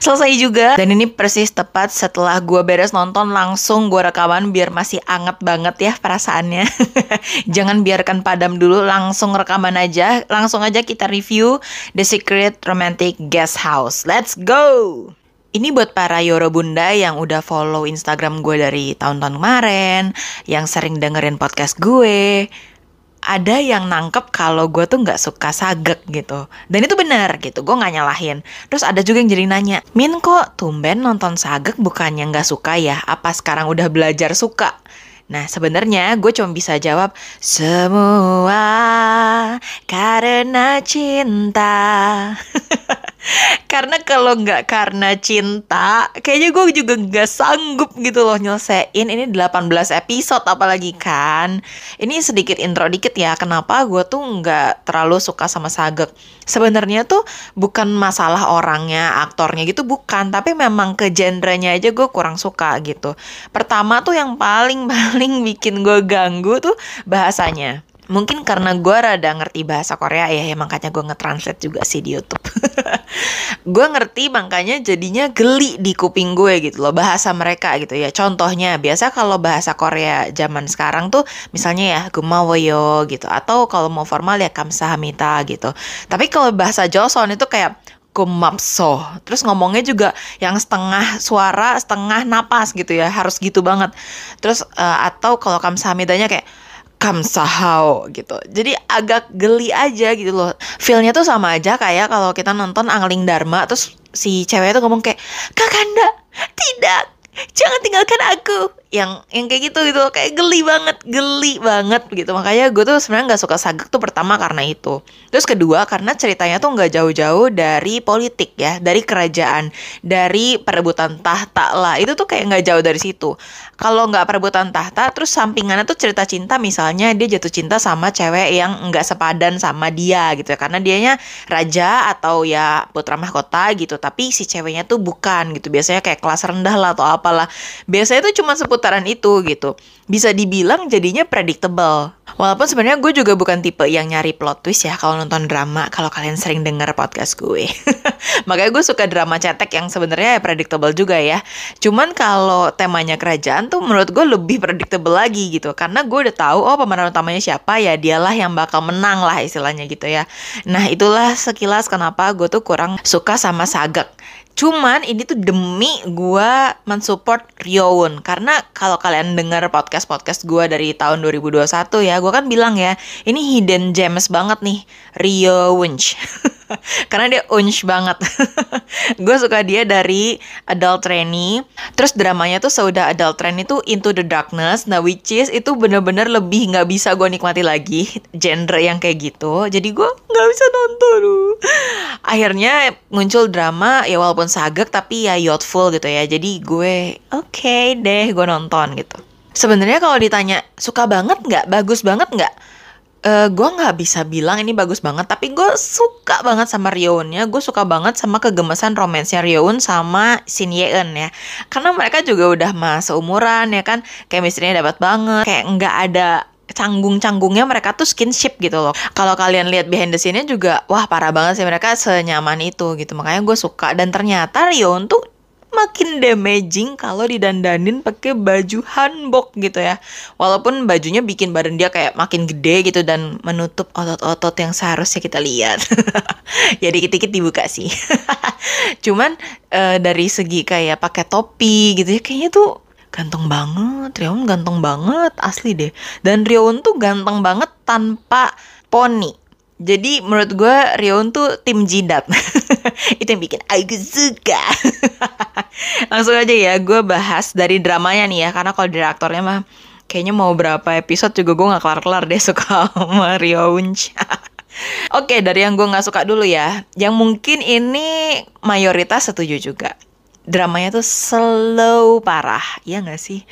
selesai juga. Dan ini persis tepat setelah gue beres nonton langsung gue rekaman biar masih anget banget ya perasaannya. Jangan biarkan padam dulu langsung rekaman aja. Langsung aja kita review The Secret Romantic Guest House. Let's go! Ini buat para Yoro Bunda yang udah follow Instagram gue dari tahun-tahun kemarin, yang sering dengerin podcast gue, ada yang nangkep kalau gue tuh nggak suka sagek gitu. Dan itu benar gitu gue nggak nyalahin. Terus ada juga yang jadi nanya Min kok tumben nonton sagek bukannya nggak suka ya? Apa sekarang udah belajar suka? Nah sebenarnya gue cuma bisa jawab semua karena cinta. karena kalau nggak karena cinta, kayaknya gue juga nggak sanggup gitu loh nyelesain ini 18 episode apalagi kan. Ini sedikit intro dikit ya, kenapa gue tuh nggak terlalu suka sama Sagek. Sebenarnya tuh bukan masalah orangnya, aktornya gitu bukan, tapi memang ke genrenya aja gue kurang suka gitu. Pertama tuh yang paling paling bikin gue ganggu tuh bahasanya mungkin karena gue rada ngerti bahasa Korea ya, ya makanya gue nge-translate juga sih di YouTube. gue ngerti makanya jadinya geli di kuping gue gitu loh bahasa mereka gitu ya. Contohnya biasa kalau bahasa Korea zaman sekarang tuh misalnya ya gumawoyo gitu atau kalau mau formal ya kamsahamnida gitu. Tapi kalau bahasa Joseon itu kayak kumapso. Terus ngomongnya juga yang setengah suara, setengah napas gitu ya. Harus gitu banget. Terus uh, atau kalau kamsahamnidanya kayak kamsahau gitu. Jadi agak geli aja gitu loh. Feelnya tuh sama aja kayak kalau kita nonton Angling Dharma terus si cewek itu ngomong kayak Kakanda, tidak, jangan tinggalkan aku yang yang kayak gitu gitu. Kayak geli banget geli banget gitu. Makanya gue tuh sebenarnya nggak suka sagek tuh pertama karena itu. Terus kedua karena ceritanya tuh nggak jauh-jauh dari politik ya dari kerajaan dari perebutan tahta lah. Itu tuh kayak nggak jauh dari situ. Kalau nggak perebutan tahta terus sampingannya tuh cerita cinta misalnya dia jatuh cinta sama cewek yang nggak sepadan sama dia gitu ya. Karena dianya raja atau ya putra mahkota gitu tapi si ceweknya tuh bukan gitu. Biasanya kayak kelas rendah lah atau apalah. Biasanya tuh cuma sepuluh putaran itu gitu. Bisa dibilang jadinya predictable. Walaupun sebenarnya gue juga bukan tipe yang nyari plot twist ya kalau nonton drama. Kalau kalian sering denger podcast gue, makanya gue suka drama cetek yang sebenarnya predictable juga ya. Cuman kalau temanya kerajaan tuh menurut gue lebih predictable lagi gitu. Karena gue udah tahu oh pemeran utamanya siapa ya dialah yang bakal menang lah istilahnya gitu ya. Nah itulah sekilas kenapa gue tuh kurang suka sama Sagak. Cuman ini tuh demi gue mensupport Ryoun karena kalau kalian dengar podcast podcast gue dari tahun 2021 ya, gue kan bilang ya ini hidden gems banget nih Wunsch. karena dia unch banget. gue suka dia dari Adult Trainee. Terus dramanya tuh sudah Adult Trainee itu Into the Darkness. Nah which is itu bener-bener lebih nggak bisa gue nikmati lagi genre yang kayak gitu. Jadi gue nggak bisa nonton. Akhirnya muncul drama ya walaupun sagek tapi ya youthful gitu ya. Jadi gue oke okay deh gue nonton gitu. Sebenarnya kalau ditanya suka banget nggak, bagus banget nggak? Uh, eh, gue nggak bisa bilang ini bagus banget tapi gue suka banget sama Ryounnya gue suka banget sama kegemesan romansnya Ryoun sama Shin Yeon ya. Karena mereka juga udah mas umuran ya kan? Chemistry-nya dapat banget. Kayak nggak ada canggung-canggungnya mereka tuh skinship gitu loh. Kalau kalian lihat behind the scene-nya juga, wah parah banget sih mereka senyaman itu gitu. Makanya gue suka. Dan ternyata Ryoun tuh makin damaging kalau didandanin pakai baju hanbok gitu ya. Walaupun bajunya bikin badan dia kayak makin gede gitu dan menutup otot-otot yang seharusnya kita lihat. ya dikit-dikit dibuka sih. Cuman uh, dari segi kayak pakai topi gitu ya kayaknya tuh ganteng banget. Rioun ganteng banget asli deh. Dan Rioun tuh ganteng banget tanpa poni jadi menurut gue Rion tuh tim jidat. Itu yang bikin aku suka. Langsung aja ya gue bahas dari dramanya nih ya. Karena kalau dari aktornya mah Kayaknya mau berapa episode juga gue gak kelar-kelar deh suka sama Rion Oke dari yang gue gak suka dulu ya. Yang mungkin ini mayoritas setuju juga. Dramanya tuh slow parah, ya nggak sih?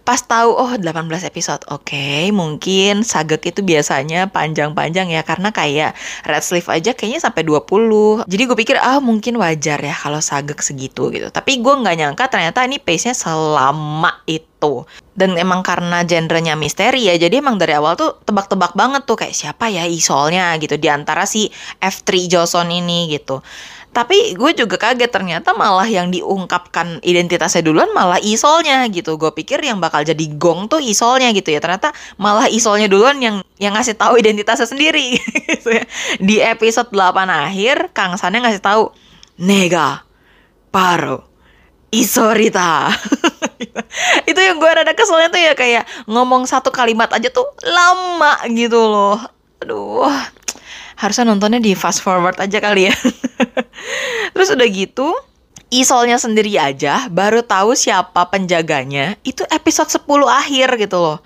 Pas tahu oh 18 episode, oke okay, mungkin Sagek itu biasanya panjang-panjang ya karena kayak Red Sleeve aja kayaknya sampai 20. Jadi gue pikir ah mungkin wajar ya kalau Sagek segitu gitu. Tapi gue nggak nyangka ternyata ini pace-nya selama itu. Dan emang karena genrenya misteri ya, jadi emang dari awal tuh tebak-tebak banget tuh kayak siapa ya isolnya gitu di antara si F3 Johnson ini gitu. Tapi gue juga kaget ternyata malah yang diungkapkan identitasnya duluan malah isolnya gitu. Gue pikir yang bakal jadi gong tuh isolnya gitu ya. Ternyata malah isolnya duluan yang yang ngasih tahu identitasnya sendiri gitu ya. Di episode 8 akhir Kang Sannya ngasih tahu Nega Paro Isorita itu yang gue rada keselnya tuh ya kayak ngomong satu kalimat aja tuh lama gitu loh aduh harusnya nontonnya di fast forward aja kali ya terus udah gitu Isolnya sendiri aja baru tahu siapa penjaganya itu episode 10 akhir gitu loh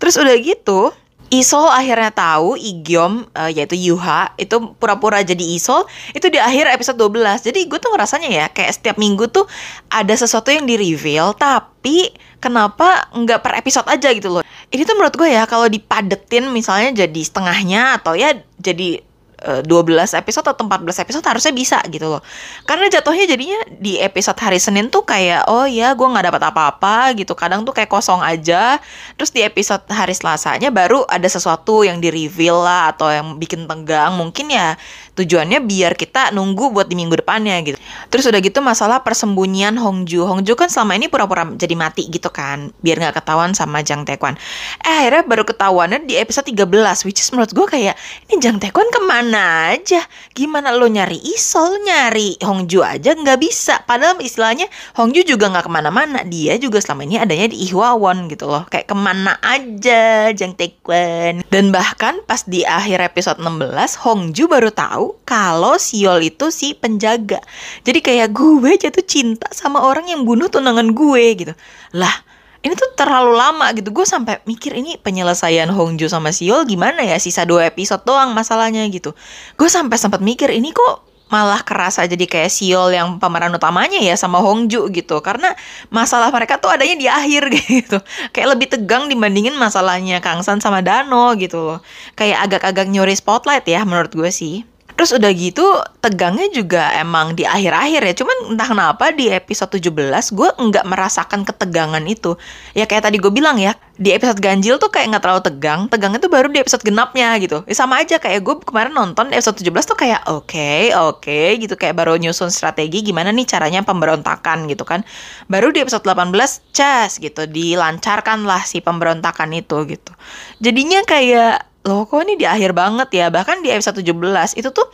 terus udah gitu Isol akhirnya tahu Igyom uh, yaitu Yuha itu pura-pura jadi Isol itu di akhir episode 12. Jadi gue tuh ngerasanya ya kayak setiap minggu tuh ada sesuatu yang di reveal tapi kenapa nggak per episode aja gitu loh. Ini tuh menurut gue ya kalau dipadetin misalnya jadi setengahnya atau ya jadi 12 eh, episode atau 14 episode harusnya bisa gitu loh. Karena jatuhnya jadinya di episode hari Senin tuh kayak oh ya gue nggak dapat apa-apa gitu. Kadang tuh kayak kosong aja. Terus di episode hari Selasanya baru ada sesuatu yang di reveal lah atau yang bikin tegang. Mungkin ya tujuannya biar kita nunggu buat di minggu depannya gitu. Terus udah gitu masalah persembunyian Hongju. Hongju kan selama ini pura-pura jadi mati gitu kan. Biar nggak ketahuan sama Jang Taekwon. Eh akhirnya baru ketahuannya di episode 13. Which is menurut gue kayak ini Jang Taekwon ke mana? mana aja. Gimana lo nyari Isol, nyari Hongju aja nggak bisa. Padahal istilahnya Hongju juga nggak ke mana-mana. Dia juga selama ini adanya di Ihwawon gitu loh. Kayak ke mana aja Jang Taekwon. Dan bahkan pas di akhir episode 16, Hongju baru tahu kalau Siol itu si penjaga. Jadi kayak gue jatuh cinta sama orang yang bunuh tunangan gue gitu. Lah, ini tuh terlalu lama gitu. Gue sampai mikir ini penyelesaian Hongjo sama Siol gimana ya? Sisa dua episode doang masalahnya gitu. Gue sampai sempat mikir ini kok malah kerasa jadi kayak Siol yang pemeran utamanya ya sama Hongju gitu. Karena masalah mereka tuh adanya di akhir gitu. Kayak lebih tegang dibandingin masalahnya Kang San sama Dano gitu loh. Kayak agak-agak nyuri spotlight ya menurut gue sih Terus udah gitu tegangnya juga emang di akhir-akhir ya. Cuman entah kenapa di episode 17 gue nggak merasakan ketegangan itu. Ya kayak tadi gue bilang ya, di episode ganjil tuh kayak nggak terlalu tegang. Tegangnya tuh baru di episode genapnya gitu. Ya sama aja kayak gue kemarin nonton episode 17 tuh kayak oke, okay, oke okay, gitu. Kayak baru nyusun strategi gimana nih caranya pemberontakan gitu kan. Baru di episode 18 cas gitu. Dilancarkan lah si pemberontakan itu gitu. Jadinya kayak loh kok ini di akhir banget ya? Bahkan di episode 17 itu tuh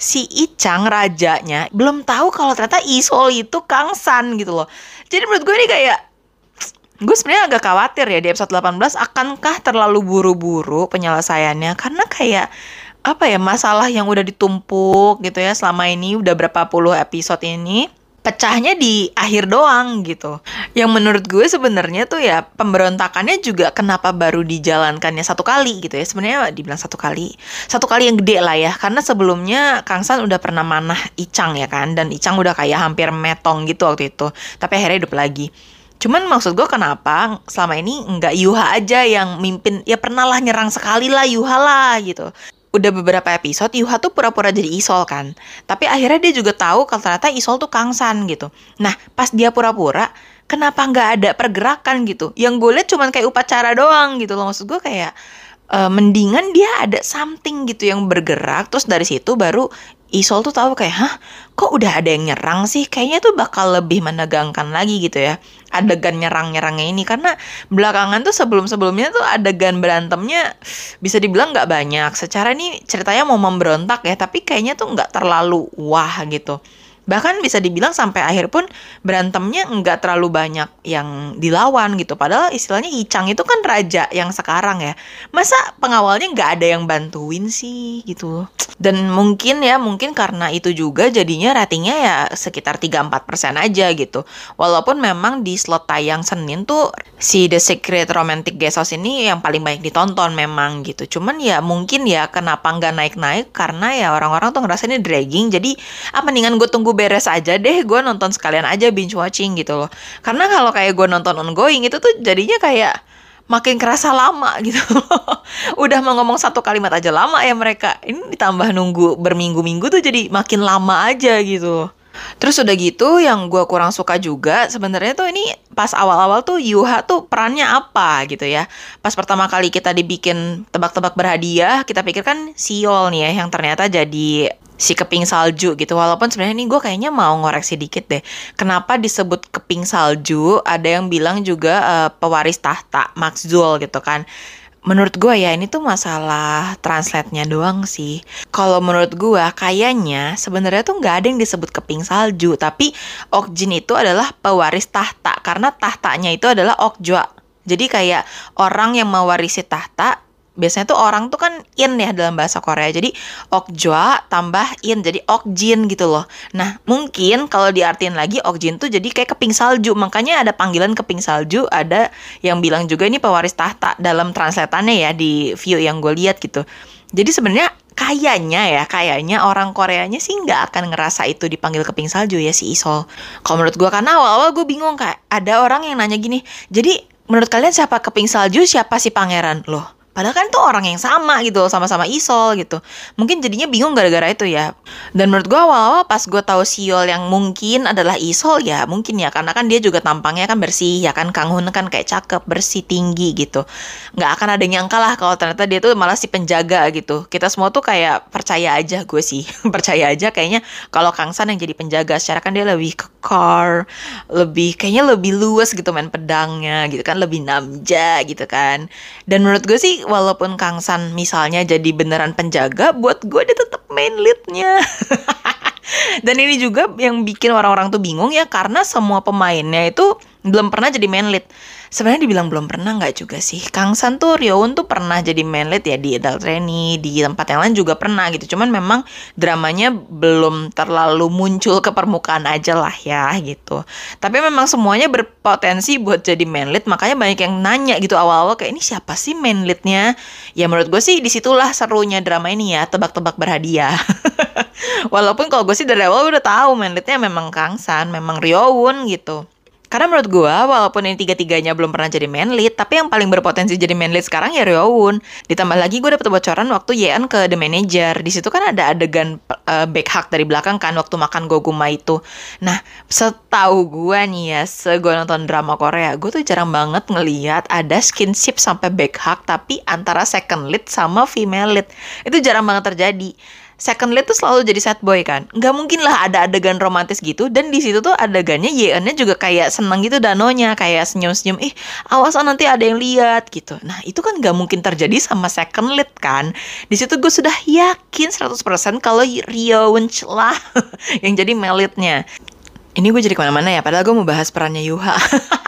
si Icang rajanya belum tahu kalau ternyata Isol itu Kang San gitu loh. Jadi menurut gue ini kayak gue sebenarnya agak khawatir ya di episode 18 akankah terlalu buru-buru penyelesaiannya? Karena kayak apa ya masalah yang udah ditumpuk gitu ya selama ini udah berapa puluh episode ini pecahnya di akhir doang gitu. Yang menurut gue sebenarnya tuh ya pemberontakannya juga kenapa baru dijalankannya satu kali gitu ya. Sebenarnya dibilang satu kali. Satu kali yang gede lah ya. Karena sebelumnya Kang San udah pernah manah Icang ya kan. Dan Icang udah kayak hampir metong gitu waktu itu. Tapi akhirnya hidup lagi. Cuman maksud gue kenapa selama ini nggak Yuha aja yang mimpin ya pernah lah nyerang sekali lah Yuha lah gitu udah beberapa episode Yuha tuh pura-pura jadi Isol kan. Tapi akhirnya dia juga tahu kalau ternyata Isol tuh Kangsan gitu. Nah, pas dia pura-pura, kenapa nggak ada pergerakan gitu? Yang gue liat cuman kayak upacara doang gitu loh. Maksud gue kayak uh, mendingan dia ada something gitu yang bergerak terus dari situ baru Isol tuh tahu kayak, hah, kok udah ada yang nyerang sih? Kayaknya tuh bakal lebih menegangkan lagi gitu ya. Adegan nyerang-nyerangnya ini karena belakangan tuh sebelum-sebelumnya tuh adegan berantemnya bisa dibilang nggak banyak. Secara ini ceritanya mau memberontak ya, tapi kayaknya tuh nggak terlalu wah gitu. Bahkan bisa dibilang sampai akhir pun berantemnya nggak terlalu banyak yang dilawan gitu. Padahal istilahnya Icang itu kan raja yang sekarang ya. Masa pengawalnya nggak ada yang bantuin sih gitu. Dan mungkin ya, mungkin karena itu juga jadinya ratingnya ya sekitar 3-4% aja gitu. Walaupun memang di slot tayang Senin tuh si The Secret Romantic Guest House ini yang paling banyak ditonton memang gitu. Cuman ya mungkin ya kenapa nggak naik-naik karena ya orang-orang tuh ngerasa ini dragging. Jadi apa ah, mendingan gue tunggu beres aja deh gue nonton sekalian aja binge watching gitu loh. Karena kalau kayak gue nonton ongoing itu tuh jadinya kayak makin kerasa lama gitu udah mau ngomong satu kalimat aja lama ya mereka. Ini ditambah nunggu berminggu-minggu tuh jadi makin lama aja gitu Terus udah gitu yang gue kurang suka juga sebenarnya tuh ini pas awal-awal tuh Yuha tuh perannya apa gitu ya. Pas pertama kali kita dibikin tebak-tebak berhadiah, kita pikir kan Siol nih ya yang ternyata jadi si keping salju gitu. Walaupun sebenarnya ini gue kayaknya mau ngoreksi dikit deh. Kenapa disebut keping salju? Ada yang bilang juga uh, pewaris tahta Maxzul gitu kan. Menurut gue ya ini tuh masalah translate-nya doang sih. Kalau menurut gue kayaknya sebenarnya tuh nggak ada yang disebut keping salju, tapi Okjin itu adalah pewaris tahta karena tahtanya itu adalah Okjwa. Jadi kayak orang yang mewarisi tahta biasanya tuh orang tuh kan in ya dalam bahasa Korea. Jadi okjwa tambah in jadi okjin gitu loh. Nah, mungkin kalau diartiin lagi okjin tuh jadi kayak keping salju. Makanya ada panggilan keping salju, ada yang bilang juga ini pewaris tahta dalam translatannya ya di view yang gue lihat gitu. Jadi sebenarnya kayaknya ya, kayaknya orang Koreanya sih nggak akan ngerasa itu dipanggil keping salju ya si Isol. Kalau menurut gue karena awal-awal gue bingung kayak ada orang yang nanya gini, jadi menurut kalian siapa keping salju, siapa si pangeran? Loh, Padahal kan itu orang yang sama gitu, sama-sama Isol gitu. Mungkin jadinya bingung gara-gara itu ya. Dan menurut gue awal-awal pas gue tahu Siol yang mungkin adalah Isol ya mungkin ya karena kan dia juga tampangnya kan bersih ya kan Kang Hun kan kayak cakep, bersih, tinggi gitu. Nggak akan ada yang nyangka kalau ternyata dia tuh malah si penjaga gitu. Kita semua tuh kayak percaya aja gue sih, percaya aja kayaknya kalau Kang San yang jadi penjaga secara kan dia lebih kekar, lebih kayaknya lebih luas gitu main pedangnya gitu kan, lebih namja gitu kan. Dan menurut gue sih walaupun Kang San misalnya jadi beneran penjaga, buat gue dia tetap main leadnya. Dan ini juga yang bikin orang-orang tuh bingung ya karena semua pemainnya itu belum pernah jadi main lead. Sebenarnya dibilang belum pernah nggak juga sih. Kang San tuh pernah jadi main lead ya di Adult Trainee di tempat yang lain juga pernah gitu. Cuman memang dramanya belum terlalu muncul ke permukaan aja lah ya gitu. Tapi memang semuanya berpotensi buat jadi main lead. Makanya banyak yang nanya gitu awal-awal kayak ini siapa sih main leadnya? Ya menurut gue sih di situlah serunya drama ini ya tebak-tebak berhadiah. Walaupun kalau gue sih dari awal udah tahu main leadnya memang Kang San memang Ryoun gitu karena menurut gue, walaupun ini tiga-tiganya belum pernah jadi main lead, tapi yang paling berpotensi jadi main lead sekarang ya Ryoun. Ditambah lagi gue dapet bocoran waktu Yeon ke The Manager. Di situ kan ada adegan uh, back hug dari belakang kan waktu makan Goguma itu. Nah, setahu gue nih ya, se gue nonton drama Korea, gue tuh jarang banget ngeliat ada skinship sampai back hug, tapi antara second lead sama female lead. Itu jarang banget terjadi second lead tuh selalu jadi sad boy kan. Nggak mungkin lah ada adegan romantis gitu dan di situ tuh adegannya Yeonnya juga kayak seneng gitu danonya kayak senyum-senyum ih awas nanti ada yang lihat gitu. Nah itu kan nggak mungkin terjadi sama second lead kan. Di situ gue sudah yakin 100% kalau Rio lah yang jadi melitnya. Ini gue jadi ke mana-mana ya padahal gue mau bahas perannya Yuha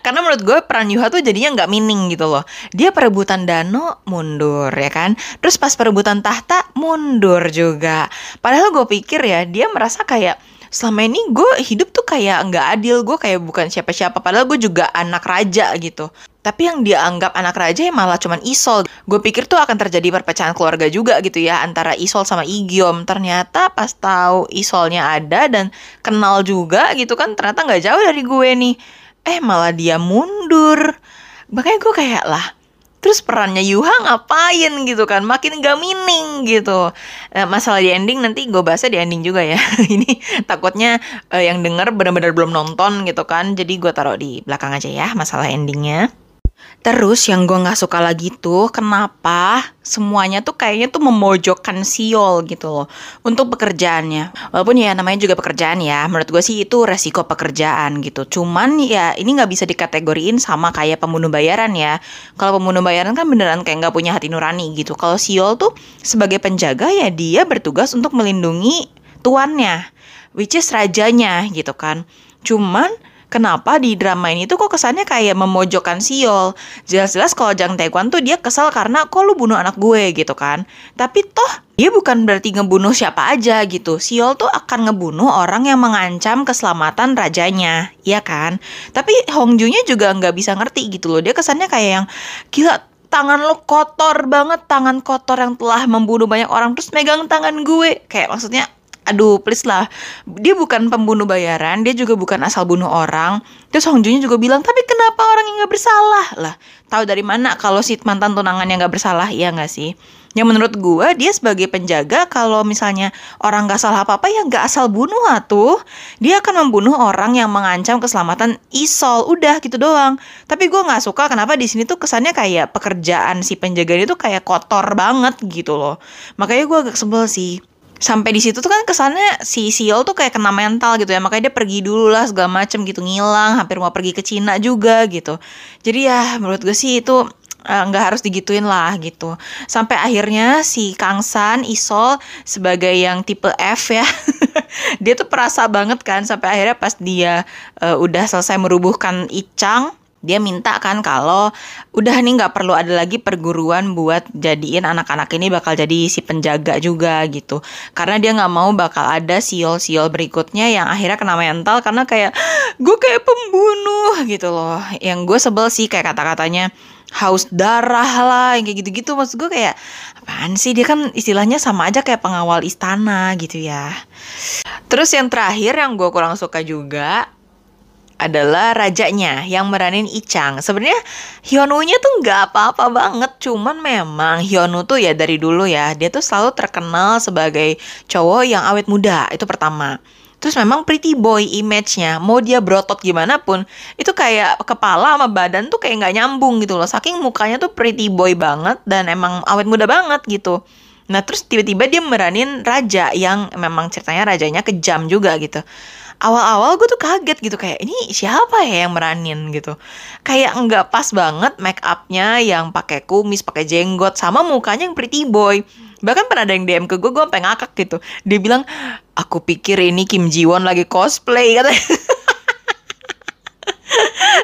Karena menurut gue peran Yuha tuh jadinya nggak mining gitu loh. Dia perebutan Dano mundur ya kan. Terus pas perebutan tahta mundur juga. Padahal gue pikir ya dia merasa kayak selama ini gue hidup tuh kayak nggak adil gue kayak bukan siapa-siapa padahal gue juga anak raja gitu tapi yang dia anggap anak raja ya malah cuman Isol gue pikir tuh akan terjadi perpecahan keluarga juga gitu ya antara Isol sama Igiom ternyata pas tahu Isolnya ada dan kenal juga gitu kan ternyata nggak jauh dari gue nih eh malah dia mundur. Makanya gue kayak lah terus perannya Yuha ngapain? gitu kan. Makin gak mining gitu. Nah, masalah di ending nanti gue bahasnya di ending juga ya. Ini takutnya uh, yang denger benar-benar belum nonton gitu kan. Jadi gue taruh di belakang aja ya masalah endingnya Terus yang gue nggak suka lagi tuh kenapa semuanya tuh kayaknya tuh memojokkan Siol gitu loh untuk pekerjaannya. Walaupun ya namanya juga pekerjaan ya, menurut gue sih itu resiko pekerjaan gitu. Cuman ya ini nggak bisa dikategoriin sama kayak pembunuh bayaran ya. Kalau pembunuh bayaran kan beneran kayak nggak punya hati nurani gitu. Kalau Siol tuh sebagai penjaga ya dia bertugas untuk melindungi tuannya, which is rajanya gitu kan. Cuman kenapa di drama ini tuh kok kesannya kayak memojokkan Siol. Jelas-jelas kalau Jang Taekwon tuh dia kesal karena kok lu bunuh anak gue gitu kan. Tapi toh dia bukan berarti ngebunuh siapa aja gitu. Siol tuh akan ngebunuh orang yang mengancam keselamatan rajanya, iya kan? Tapi Hongjunya juga nggak bisa ngerti gitu loh. Dia kesannya kayak yang gila tangan lo kotor banget, tangan kotor yang telah membunuh banyak orang terus megang tangan gue. Kayak maksudnya aduh please lah. Dia bukan pembunuh bayaran dia juga bukan asal bunuh orang. Terus Hongjunya juga bilang tapi kenapa orang yang nggak bersalah? Lah tahu dari mana kalau si mantan tunangan yang nggak bersalah? Iya nggak sih? Yang menurut gue dia sebagai penjaga kalau misalnya orang gak salah apa-apa ya gak asal bunuh tuh dia akan membunuh orang yang mengancam keselamatan Isol. Udah gitu doang. Tapi gue nggak suka kenapa di sini tuh kesannya kayak pekerjaan si penjaga itu kayak kotor banget gitu loh. Makanya gue agak sebel sih sampai di situ tuh kan kesannya si Siol tuh kayak kena mental gitu ya. Makanya dia pergi dulu lah segala macem gitu ngilang hampir mau pergi ke Cina juga gitu. Jadi ya menurut gue sih itu Eh, nggak uh, harus digituin lah gitu. Sampai akhirnya si Kang San Isol sebagai yang tipe F ya dia tuh perasa banget kan. Sampai akhirnya pas dia uh, udah selesai merubuhkan Icang dia minta kan kalau udah nih nggak perlu ada lagi perguruan buat jadiin anak-anak ini bakal jadi si penjaga juga gitu. Karena dia nggak mau bakal ada siol-siol berikutnya yang akhirnya kena mental karena kayak gue kayak pembunuh gitu loh. Yang gue sebel sih kayak kata-katanya haus darah lah yang kayak gitu-gitu. Maksud gue kayak apaan sih? Dia kan istilahnya sama aja kayak pengawal istana gitu ya. Terus yang terakhir yang gue kurang suka juga adalah rajanya yang meranin Ichang. Sebenarnya Hyunwoo-nya tuh nggak apa-apa banget, cuman memang Hyunwoo tuh ya dari dulu ya, dia tuh selalu terkenal sebagai cowok yang awet muda, itu pertama. Terus memang pretty boy image-nya, mau dia berotot gimana pun, itu kayak kepala sama badan tuh kayak nggak nyambung gitu loh. Saking mukanya tuh pretty boy banget dan emang awet muda banget gitu. Nah terus tiba-tiba dia meranin raja yang memang ceritanya rajanya kejam juga gitu. Awal-awal gue tuh kaget gitu kayak ini siapa ya yang meranin? gitu. Kayak nggak pas banget make upnya yang pakai kumis, pakai jenggot sama mukanya yang pretty boy. Bahkan pernah ada yang DM ke gue gue sampai ngakak gitu. Dia bilang aku pikir ini Kim Ji Won lagi cosplay katanya.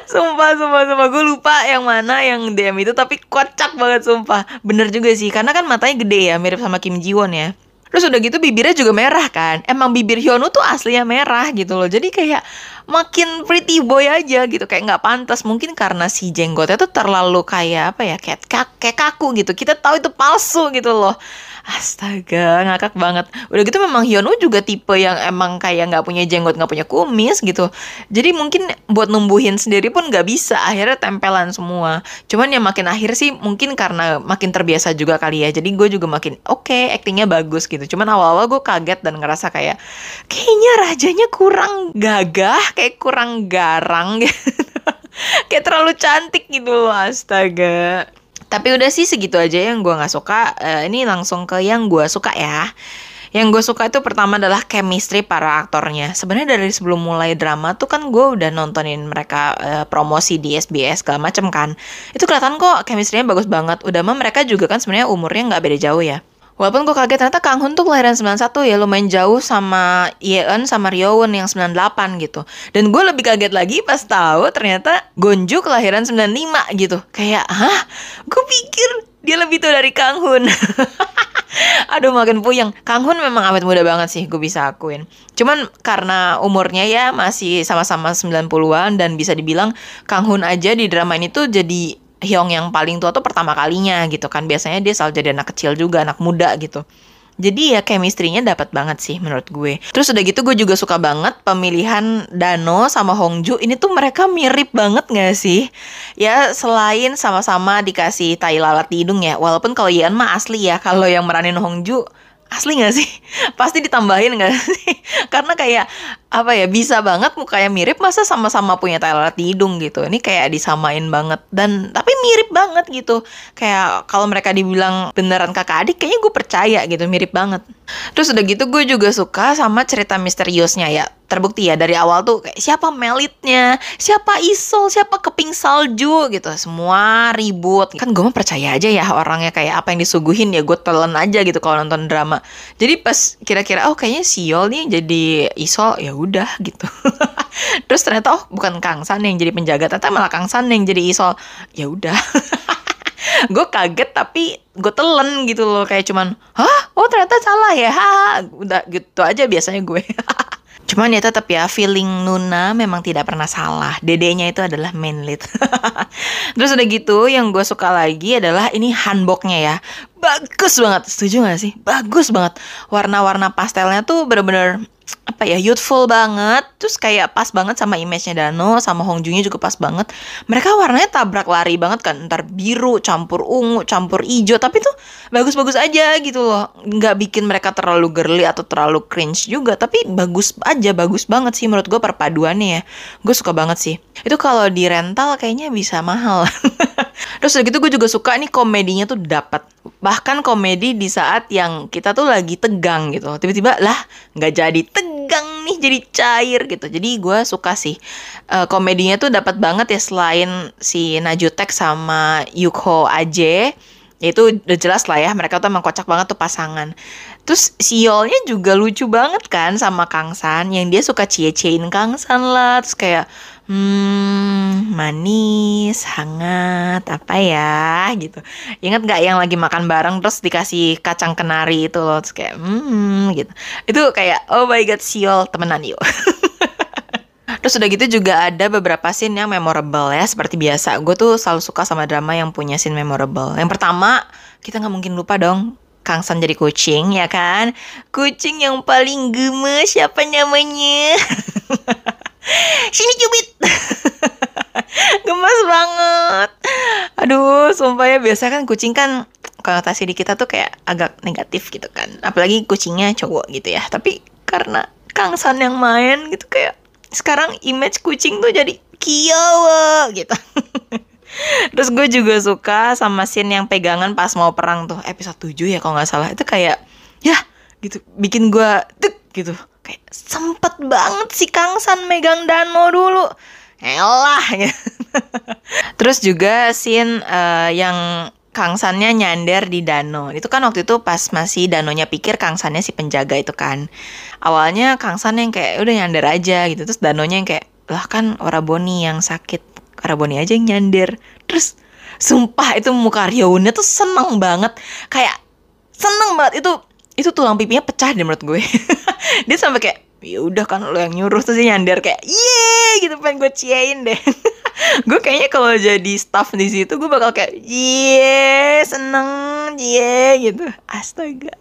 Sumpah, sumpah, sumpah. Gue lupa yang mana yang DM itu Tapi kocak banget, sumpah. Bener juga sih Karena kan matanya gede ya Mirip sama Kim Ji Won ya Terus udah gitu bibirnya juga merah kan. Emang bibir Hyunwoo tuh aslinya merah gitu loh. Jadi kayak makin pretty boy aja gitu. Kayak nggak pantas. Mungkin karena si jenggotnya tuh terlalu kayak apa ya? Kayak, kayak kaku gitu. Kita tahu itu palsu gitu loh Astaga, ngakak banget. Udah gitu memang Hyunwoo juga tipe yang emang kayak nggak punya jenggot, nggak punya kumis gitu. Jadi mungkin buat numbuhin sendiri pun nggak bisa. Akhirnya tempelan semua. Cuman yang makin akhir sih mungkin karena makin terbiasa juga kali ya. Jadi gue juga makin oke, okay, actingnya bagus gitu. Cuman awal-awal gue kaget dan ngerasa kayak kayaknya rajanya kurang gagah, kayak kurang garang gitu. kayak terlalu cantik gitu loh, astaga. Tapi udah sih segitu aja yang gue nggak suka. Uh, ini langsung ke yang gue suka ya. Yang gue suka itu pertama adalah chemistry para aktornya. Sebenarnya dari sebelum mulai drama tuh kan gue udah nontonin mereka uh, promosi di SBS segala macem kan. Itu kelihatan kok chemistry-nya bagus banget. Udah mah mereka juga kan sebenarnya umurnya nggak beda jauh ya. Walaupun gue kaget ternyata Kang Hun tuh kelahiran 91 ya lumayan jauh sama Yeon sama Ryowon yang 98 gitu. Dan gue lebih kaget lagi pas tahu ternyata Gonju kelahiran 95 gitu. Kayak, hah? Gue pikir dia lebih tua dari Kang Hun. Aduh makin puyeng. Kang Hun memang awet muda banget sih, gue bisa akuin. Cuman karena umurnya ya masih sama-sama 90-an dan bisa dibilang Kang Hun aja di drama ini tuh jadi Hyong yang paling tua tuh pertama kalinya gitu kan biasanya dia selalu jadi anak kecil juga anak muda gitu jadi ya chemistry-nya dapat banget sih menurut gue. Terus udah gitu gue juga suka banget pemilihan Dano sama Hongju. Ini tuh mereka mirip banget gak sih? Ya selain sama-sama dikasih tai lalat di hidung ya. Walaupun kalau Yeon mah asli ya. Kalau yang meranin Hongju asli gak sih? Pasti ditambahin gak sih? Karena kayak apa ya bisa banget mukanya mirip masa sama-sama punya tailat di hidung gitu. Ini kayak disamain banget. Dan tapi mirip banget gitu. Kayak kalau mereka dibilang beneran kakak adik kayaknya gue percaya gitu mirip banget. Terus udah gitu gue juga suka sama cerita misteriusnya ya. Terbukti ya dari awal tuh kayak siapa melitnya? Siapa isol? Siapa keping salju? Gitu. Semua ribut. Kan gue mah percaya aja ya orangnya kayak apa yang disuguhin ya gue telan aja gitu kalau nonton drama. Jadi pas kira-kira oh kayaknya siol nih jadi isol ya udah gitu. Terus ternyata oh bukan Kang San yang jadi penjaga ternyata malah Kang San yang jadi isol. Ya udah. Gue kaget tapi gue telen gitu loh kayak cuman hah? Oh ternyata salah ya? Ha. Udah gitu aja biasanya gue Cuman ya tetap ya feeling Nuna memang tidak pernah salah. Dedenya itu adalah main lead. Terus udah gitu yang gue suka lagi adalah ini hanboknya ya. Bagus banget, setuju gak sih? Bagus banget. Warna-warna pastelnya tuh bener-bener apa ya youthful banget terus kayak pas banget sama image-nya Dano sama Hong Jungnya juga pas banget mereka warnanya tabrak lari banget kan ntar biru campur ungu campur hijau tapi tuh bagus-bagus aja gitu loh. Nggak bikin mereka terlalu girly atau terlalu cringe juga tapi bagus aja bagus banget sih menurut gue perpaduannya ya. Gue suka banget sih. Itu kalau di rental kayaknya bisa mahal. Terus udah gitu gue juga suka nih komedinya tuh dapat bahkan komedi di saat yang kita tuh lagi tegang gitu tiba-tiba lah nggak jadi tegang nih jadi cair gitu. Jadi gue suka sih. Uh, komedinya tuh dapat banget ya selain si Najutek sama Yukho Aje itu udah jelas lah ya mereka tuh emang kocak banget tuh pasangan. Terus Siolnya juga lucu banget kan sama Kang San yang dia suka cie-ciein Kang San lah. Terus kayak hmm manis hangat apa ya? gitu. Ingat nggak yang lagi makan bareng terus dikasih kacang kenari itu loh terus kayak hmm gitu. Itu kayak oh my god siol temenan yuk Terus udah gitu juga ada beberapa scene yang memorable ya Seperti biasa, gue tuh selalu suka sama drama yang punya scene memorable Yang pertama, kita nggak mungkin lupa dong Kang San jadi kucing ya kan Kucing yang paling gemes siapa namanya Sini cubit. Gemes banget. Aduh, sumpah ya biasa kan kucing kan konotasi di kita tuh kayak agak negatif gitu kan. Apalagi kucingnya cowok gitu ya. Tapi karena Kang San yang main gitu kayak sekarang image kucing tuh jadi kiawa gitu. Terus gue juga suka sama scene yang pegangan pas mau perang tuh episode 7 ya kalau nggak salah itu kayak ya gitu bikin gue tuk gitu kayak sempet banget si Kang San megang Dano dulu elah ya. terus juga scene uh, yang Kang Sannya di Dano. Itu kan waktu itu pas masih Danonya pikir Kang Sannya si penjaga itu kan. Awalnya Kang San yang kayak udah nyandar aja gitu. Terus Danonya yang kayak lah kan Oraboni yang sakit. Oraboni aja yang nyandar terus sumpah itu muka Ryounnya tuh seneng banget. Kayak seneng banget. Itu itu tulang pipinya pecah deh menurut gue. Dia sampai kayak ya udah kan lo yang nyuruh terus dia nyandar kayak ye gitu pengen gue ciain deh. Gue kayaknya kalau jadi staff di situ gue bakal kayak ye seneng ye gitu. Astaga.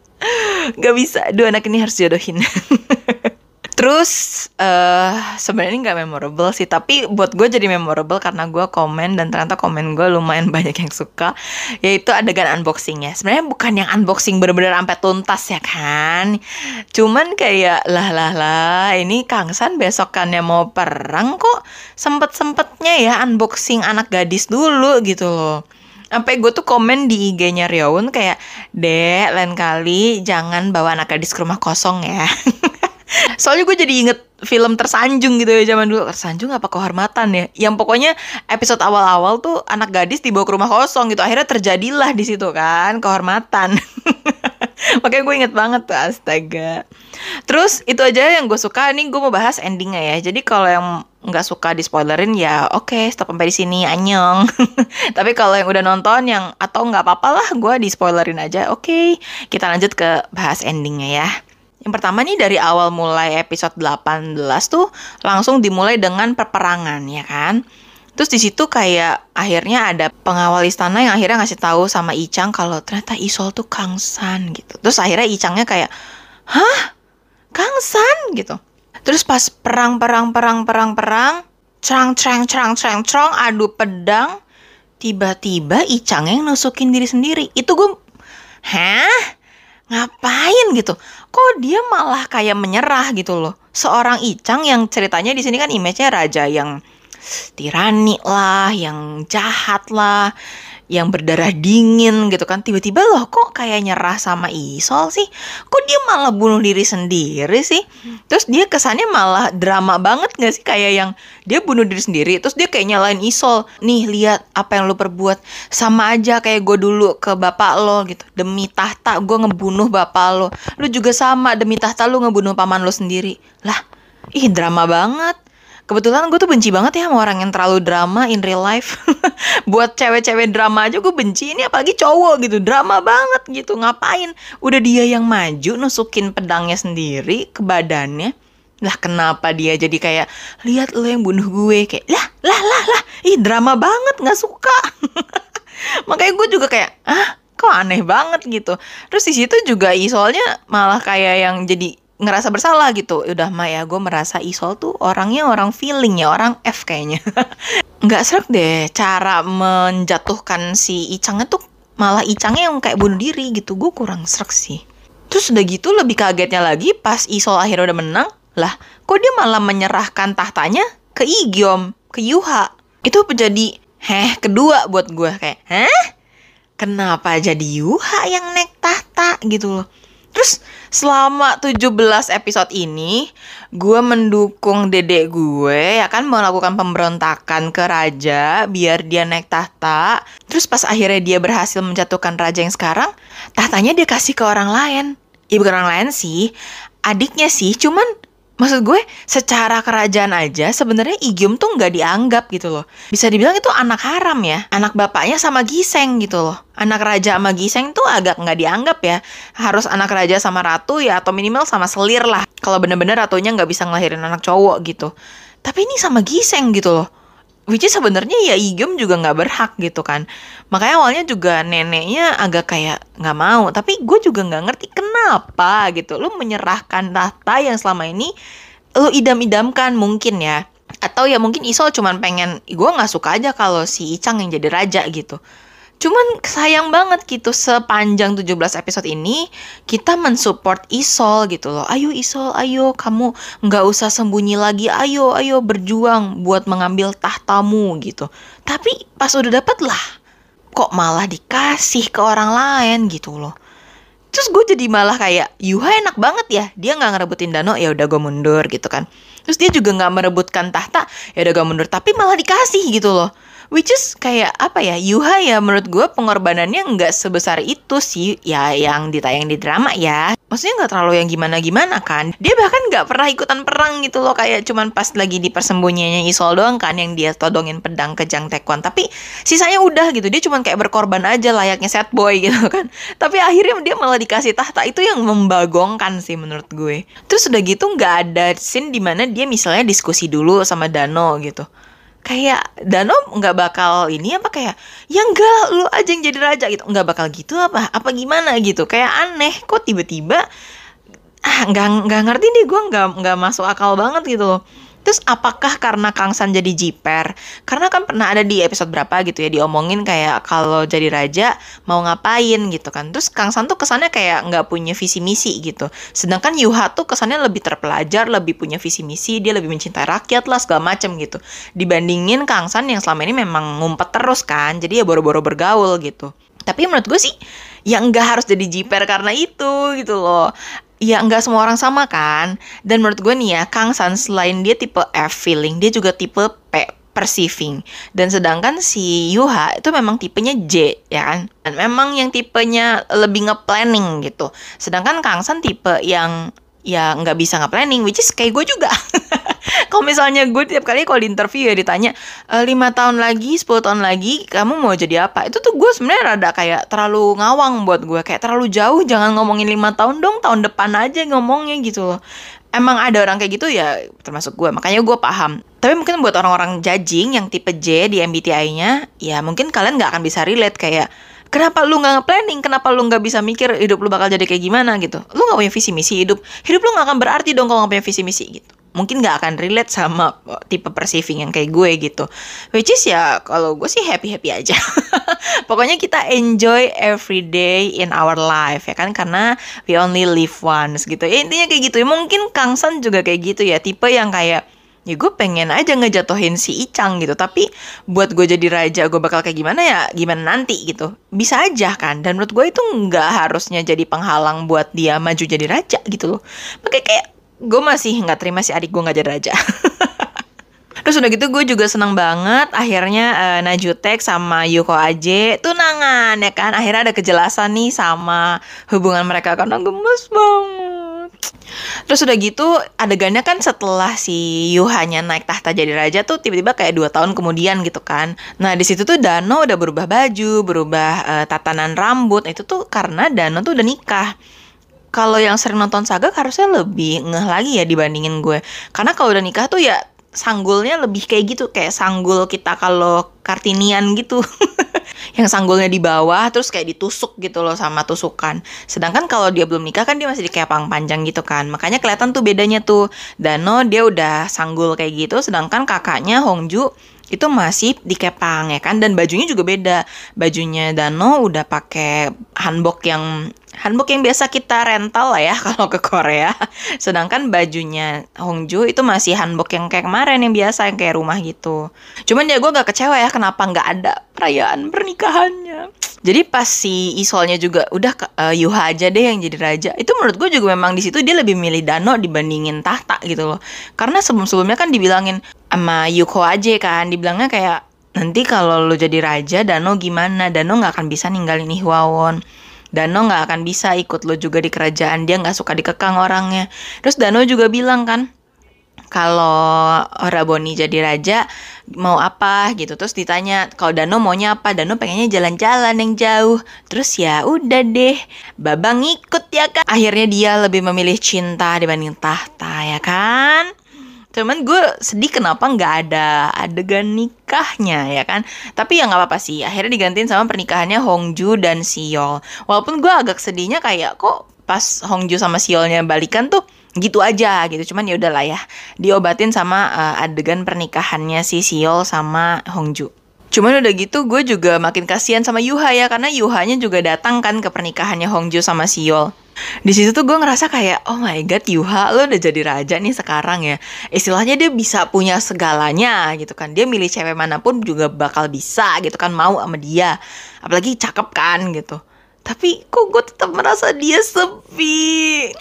Nggak bisa. Dua anak ini harus jodohin Terus uh, sebenarnya nggak memorable sih, tapi buat gue jadi memorable karena gue komen dan ternyata komen gue lumayan banyak yang suka, yaitu adegan unboxingnya. Sebenarnya bukan yang unboxing bener-bener sampai tuntas ya kan, cuman kayak lah lah lah ini Kang San besokannya mau perang kok sempet sempetnya ya unboxing anak gadis dulu gitu loh. Sampai gue tuh komen di IG-nya Ryoun kayak dek lain kali jangan bawa anak gadis ke rumah kosong ya Soalnya gue jadi inget film tersanjung gitu ya zaman dulu. Tersanjung apa kehormatan ya? Yang pokoknya episode awal-awal tuh anak gadis dibawa ke rumah kosong gitu. Akhirnya terjadilah di situ kan kehormatan. Makanya gue inget banget tuh astaga. Terus itu aja yang gue suka. Ini gue mau bahas endingnya ya. Jadi kalau yang nggak suka di spoilerin ya oke okay, stop sampai di sini anyong. Tapi kalau yang udah nonton yang atau nggak apa-apa lah gue di spoilerin aja. Oke, okay, kita lanjut ke bahas endingnya ya. Yang pertama nih dari awal mulai episode 18 tuh langsung dimulai dengan peperangan ya kan. Terus di situ kayak akhirnya ada pengawal istana yang akhirnya ngasih tahu sama Icang kalau ternyata Isol tuh Kang San gitu. Terus akhirnya Icangnya kayak, "Hah? Kang San?" gitu. Terus pas perang perang perang perang perang, cerang cerang cerang cerang cerang adu pedang, tiba-tiba Icang yang nusukin diri sendiri. Itu gue, "Hah? Ngapain gitu? Kok dia malah kayak menyerah gitu loh? Seorang Icang yang ceritanya di sini kan image-nya raja yang tirani lah yang jahat lah yang berdarah dingin gitu kan tiba-tiba loh kok kayak nyerah sama Isol sih? Kok dia malah bunuh diri sendiri sih? Terus dia kesannya malah drama banget gak sih? Kayak yang dia bunuh diri sendiri terus dia kayak nyalain Isol. Nih lihat apa yang lo perbuat. Sama aja kayak gue dulu ke bapak lo gitu. Demi tahta gue ngebunuh bapak lo. Lo juga sama demi tahta lo ngebunuh paman lo sendiri. Lah ih drama banget Kebetulan gue tuh benci banget ya sama orang yang terlalu drama in real life. Buat cewek-cewek drama aja gue benci ini apalagi cowok gitu. Drama banget gitu. Ngapain? Udah dia yang maju nusukin pedangnya sendiri ke badannya. Lah kenapa dia jadi kayak lihat lo yang bunuh gue kayak lah lah lah lah ih drama banget nggak suka makanya gue juga kayak ah kok aneh banget gitu terus di situ juga Isolnya malah kayak yang jadi ngerasa bersalah gitu. Udah Maya gue merasa Isol tuh orangnya orang feeling ya orang F kayaknya. Nggak serak deh cara menjatuhkan si Icangnya tuh malah Icangnya yang kayak bunuh diri gitu. Gue kurang serak sih. Terus udah gitu lebih kagetnya lagi pas Isol akhirnya udah menang. Lah kok dia malah menyerahkan tahtanya ke Igiom ke Yuha? Itu menjadi heh kedua buat gue kayak heh kenapa jadi Yuha yang naik tahta? Gitu loh Terus selama 17 episode ini gue mendukung dedek gue ya kan melakukan pemberontakan ke raja biar dia naik tahta. Terus pas akhirnya dia berhasil menjatuhkan raja yang sekarang, tahtanya dia kasih ke orang lain. Ya bukan orang lain sih, adiknya sih, cuman maksud gue secara kerajaan aja sebenarnya Igium tuh nggak dianggap gitu loh. Bisa dibilang itu anak haram ya. Anak bapaknya sama Giseng gitu loh. Anak raja sama Giseng tuh agak nggak dianggap ya. Harus anak raja sama ratu ya atau minimal sama selir lah. Kalau bener-bener ratunya nggak bisa ngelahirin anak cowok gitu. Tapi ini sama Giseng gitu loh which is sebenarnya ya Igium juga nggak berhak gitu kan. Makanya awalnya juga neneknya agak kayak nggak mau. Tapi gue juga nggak ngerti kenapa gitu. Lo menyerahkan tahta yang selama ini lo idam-idamkan mungkin ya. Atau ya mungkin Isol cuman pengen gue nggak suka aja kalau si Icang yang jadi raja gitu Cuman sayang banget gitu sepanjang 17 episode ini kita mensupport Isol gitu loh. Ayo Isol, ayo kamu nggak usah sembunyi lagi. Ayo, ayo berjuang buat mengambil tahtamu gitu. Tapi pas udah dapet lah, kok malah dikasih ke orang lain gitu loh. Terus gue jadi malah kayak Yuha enak banget ya. Dia nggak ngerebutin Dano ya udah gue mundur gitu kan. Terus dia juga nggak merebutkan tahta ya udah gue mundur. Tapi malah dikasih gitu loh which is kayak apa ya Yuha ya menurut gue pengorbanannya nggak sebesar itu sih ya yang ditayang di drama ya. Maksudnya nggak terlalu yang gimana gimana kan. Dia bahkan nggak pernah ikutan perang gitu loh kayak cuman pas lagi di persembunyiannya Isol doang kan yang dia todongin pedang ke Jang Taekwon. Tapi sisanya udah gitu dia cuman kayak berkorban aja layaknya sad boy gitu kan. Tapi akhirnya dia malah dikasih tahta itu yang membagongkan sih menurut gue. Terus udah gitu nggak ada scene di mana dia misalnya diskusi dulu sama Dano gitu kayak Dano nggak bakal ini apa kayak ya enggak lu aja yang jadi raja gitu. Nggak bakal gitu apa apa gimana gitu. Kayak aneh kok tiba-tiba ah nggak nggak ngerti nih gue nggak nggak masuk akal banget gitu loh Terus apakah karena Kang San jadi jiper? Karena kan pernah ada di episode berapa gitu ya diomongin kayak kalau jadi raja mau ngapain gitu kan. Terus Kang San tuh kesannya kayak nggak punya visi misi gitu. Sedangkan Yuha tuh kesannya lebih terpelajar, lebih punya visi misi, dia lebih mencintai rakyat lah segala macem gitu. Dibandingin Kang San yang selama ini memang ngumpet terus kan. Jadi ya boro-boro bergaul gitu. Tapi menurut gue sih ya nggak harus jadi jiper karena itu gitu loh ya nggak semua orang sama kan? Dan menurut gue nih ya Kang San selain dia tipe F feeling dia juga tipe P perceiving. Dan sedangkan si Yuha itu memang tipenya J ya kan? Dan memang yang tipenya lebih nge-planning gitu. Sedangkan Kang San tipe yang ya nggak bisa nge-planning which is kayak gue juga kalau misalnya gue tiap kali kalau di interview ya ditanya e, lima tahun lagi 10 tahun lagi kamu mau jadi apa? Itu tuh gue sebenarnya rada kayak terlalu ngawang buat gue kayak terlalu jauh jangan ngomongin lima tahun dong tahun depan aja ngomongnya gitu loh. Emang ada orang kayak gitu ya termasuk gue makanya gue paham. Tapi mungkin buat orang-orang judging yang tipe J di MBTI-nya ya mungkin kalian nggak akan bisa relate kayak kenapa lu nggak nge-planning? Kenapa lu nggak bisa mikir hidup lu bakal jadi kayak gimana? gitu. Lu nggak punya visi misi hidup. Hidup lu nggak akan berarti dong kalau nggak punya visi misi gitu mungkin nggak akan relate sama tipe perceiving yang kayak gue gitu. Which is ya kalau gue sih happy happy aja. Pokoknya kita enjoy every day in our life ya kan? Karena we only live once gitu. Ya, intinya kayak gitu. Mungkin Kang San juga kayak gitu ya tipe yang kayak ya gue pengen aja ngejatuhin si Icang gitu. Tapi buat gue jadi raja gue bakal kayak gimana ya? Gimana nanti gitu. Bisa aja kan? Dan menurut gue itu nggak harusnya jadi penghalang buat dia maju jadi raja gitu loh. Makanya kayak gue masih nggak terima si adik gue nggak jadi raja Terus udah gitu gue juga seneng banget akhirnya uh, Najutek sama Yuko Aje tunangan ya kan akhirnya ada kejelasan nih sama hubungan mereka karena gemes banget. Terus udah gitu adegannya kan setelah si Yuhanya naik tahta jadi raja tuh tiba-tiba kayak dua tahun kemudian gitu kan. Nah di situ tuh Dano udah berubah baju, berubah uh, tatanan rambut. Itu tuh karena Dano tuh udah nikah kalau yang sering nonton saga harusnya lebih ngeh lagi ya dibandingin gue. Karena kalau udah nikah tuh ya sanggulnya lebih kayak gitu, kayak sanggul kita kalau kartinian gitu. yang sanggulnya di bawah terus kayak ditusuk gitu loh sama tusukan. Sedangkan kalau dia belum nikah kan dia masih dikepang panjang gitu kan. Makanya kelihatan tuh bedanya tuh. Dano dia udah sanggul kayak gitu sedangkan kakaknya Hongju itu masih dikepang ya kan dan bajunya juga beda. Bajunya Dano udah pakai hanbok yang hanbok yang biasa kita rental lah ya kalau ke Korea. Sedangkan bajunya Hongju itu masih hanbok yang kayak kemarin yang biasa yang kayak rumah gitu. Cuman ya gue gak kecewa ya kenapa nggak ada perayaan pernikahannya. Jadi pas si Isolnya juga udah uh, Yuha aja deh yang jadi raja. Itu menurut gue juga memang di situ dia lebih milih Dano dibandingin tahta gitu loh. Karena sebelum-sebelumnya kan dibilangin sama Yuko aja kan, dibilangnya kayak nanti kalau lo jadi raja Dano gimana? Dano nggak akan bisa ninggalin Ihwawon. Dano nggak akan bisa ikut lo juga di kerajaan. Dia nggak suka dikekang orangnya. Terus Dano juga bilang kan kalau Raboni jadi raja mau apa? Gitu. Terus ditanya kalau Dano maunya apa? Dano pengennya jalan-jalan yang jauh. Terus ya udah deh Babang ikut ya kan? Akhirnya dia lebih memilih cinta dibanding tahta ya kan Cuman gue sedih kenapa nggak ada adegan nikahnya ya kan. Tapi ya nggak apa-apa sih. Akhirnya digantiin sama pernikahannya Hongju dan Siol. Walaupun gue agak sedihnya kayak kok pas Hongju sama Siolnya balikan tuh gitu aja gitu. Cuman ya udahlah ya. Diobatin sama uh, adegan pernikahannya si Siol sama Hongju. Cuman udah gitu gue juga makin kasihan sama Yuha ya karena Yuhanya juga datang kan ke pernikahannya Hongju sama Siol di situ tuh gue ngerasa kayak oh my god Yuha lo udah jadi raja nih sekarang ya. Istilahnya dia bisa punya segalanya gitu kan. Dia milih cewek mana pun juga bakal bisa gitu kan mau sama dia. Apalagi cakep kan gitu. Tapi kok gue tetap merasa dia sepi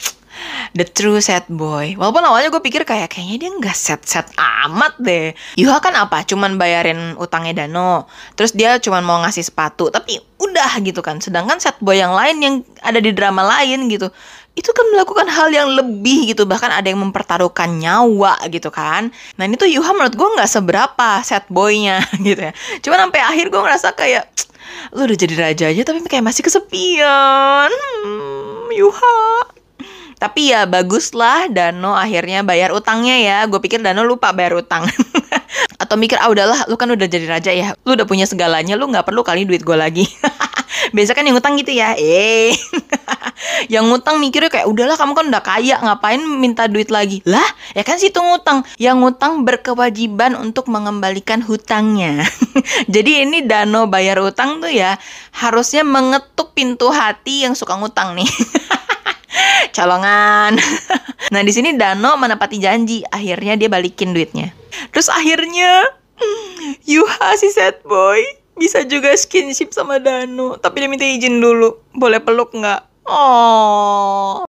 the true sad boy. Walaupun awalnya gue pikir kayak kayaknya dia nggak set set amat deh. Yuha kan apa? Cuman bayarin utangnya Dano. Terus dia cuman mau ngasih sepatu. Tapi udah gitu kan. Sedangkan sad boy yang lain yang ada di drama lain gitu itu kan melakukan hal yang lebih gitu bahkan ada yang mempertaruhkan nyawa gitu kan nah ini tuh Yuha menurut gue nggak seberapa set boynya gitu ya cuman sampai akhir gue ngerasa kayak lu udah jadi raja aja tapi kayak masih kesepian hmm, Yuha tapi ya baguslah Dano akhirnya bayar utangnya ya. Gue pikir Dano lupa bayar utang. Atau mikir, ah udahlah, lu kan udah jadi raja ya. Lu udah punya segalanya, lu nggak perlu kali duit gue lagi. Biasa kan yang utang gitu ya. Eh. yang ngutang mikirnya kayak udahlah kamu kan udah kaya ngapain minta duit lagi lah ya kan situ ngutang yang ngutang berkewajiban untuk mengembalikan hutangnya jadi ini Dano bayar utang tuh ya harusnya mengetuk pintu hati yang suka ngutang nih colongan. nah di sini Dano menepati janji, akhirnya dia balikin duitnya. Terus akhirnya Yuha si sad boy bisa juga skinship sama Dano, tapi dia minta izin dulu, boleh peluk nggak? Oh,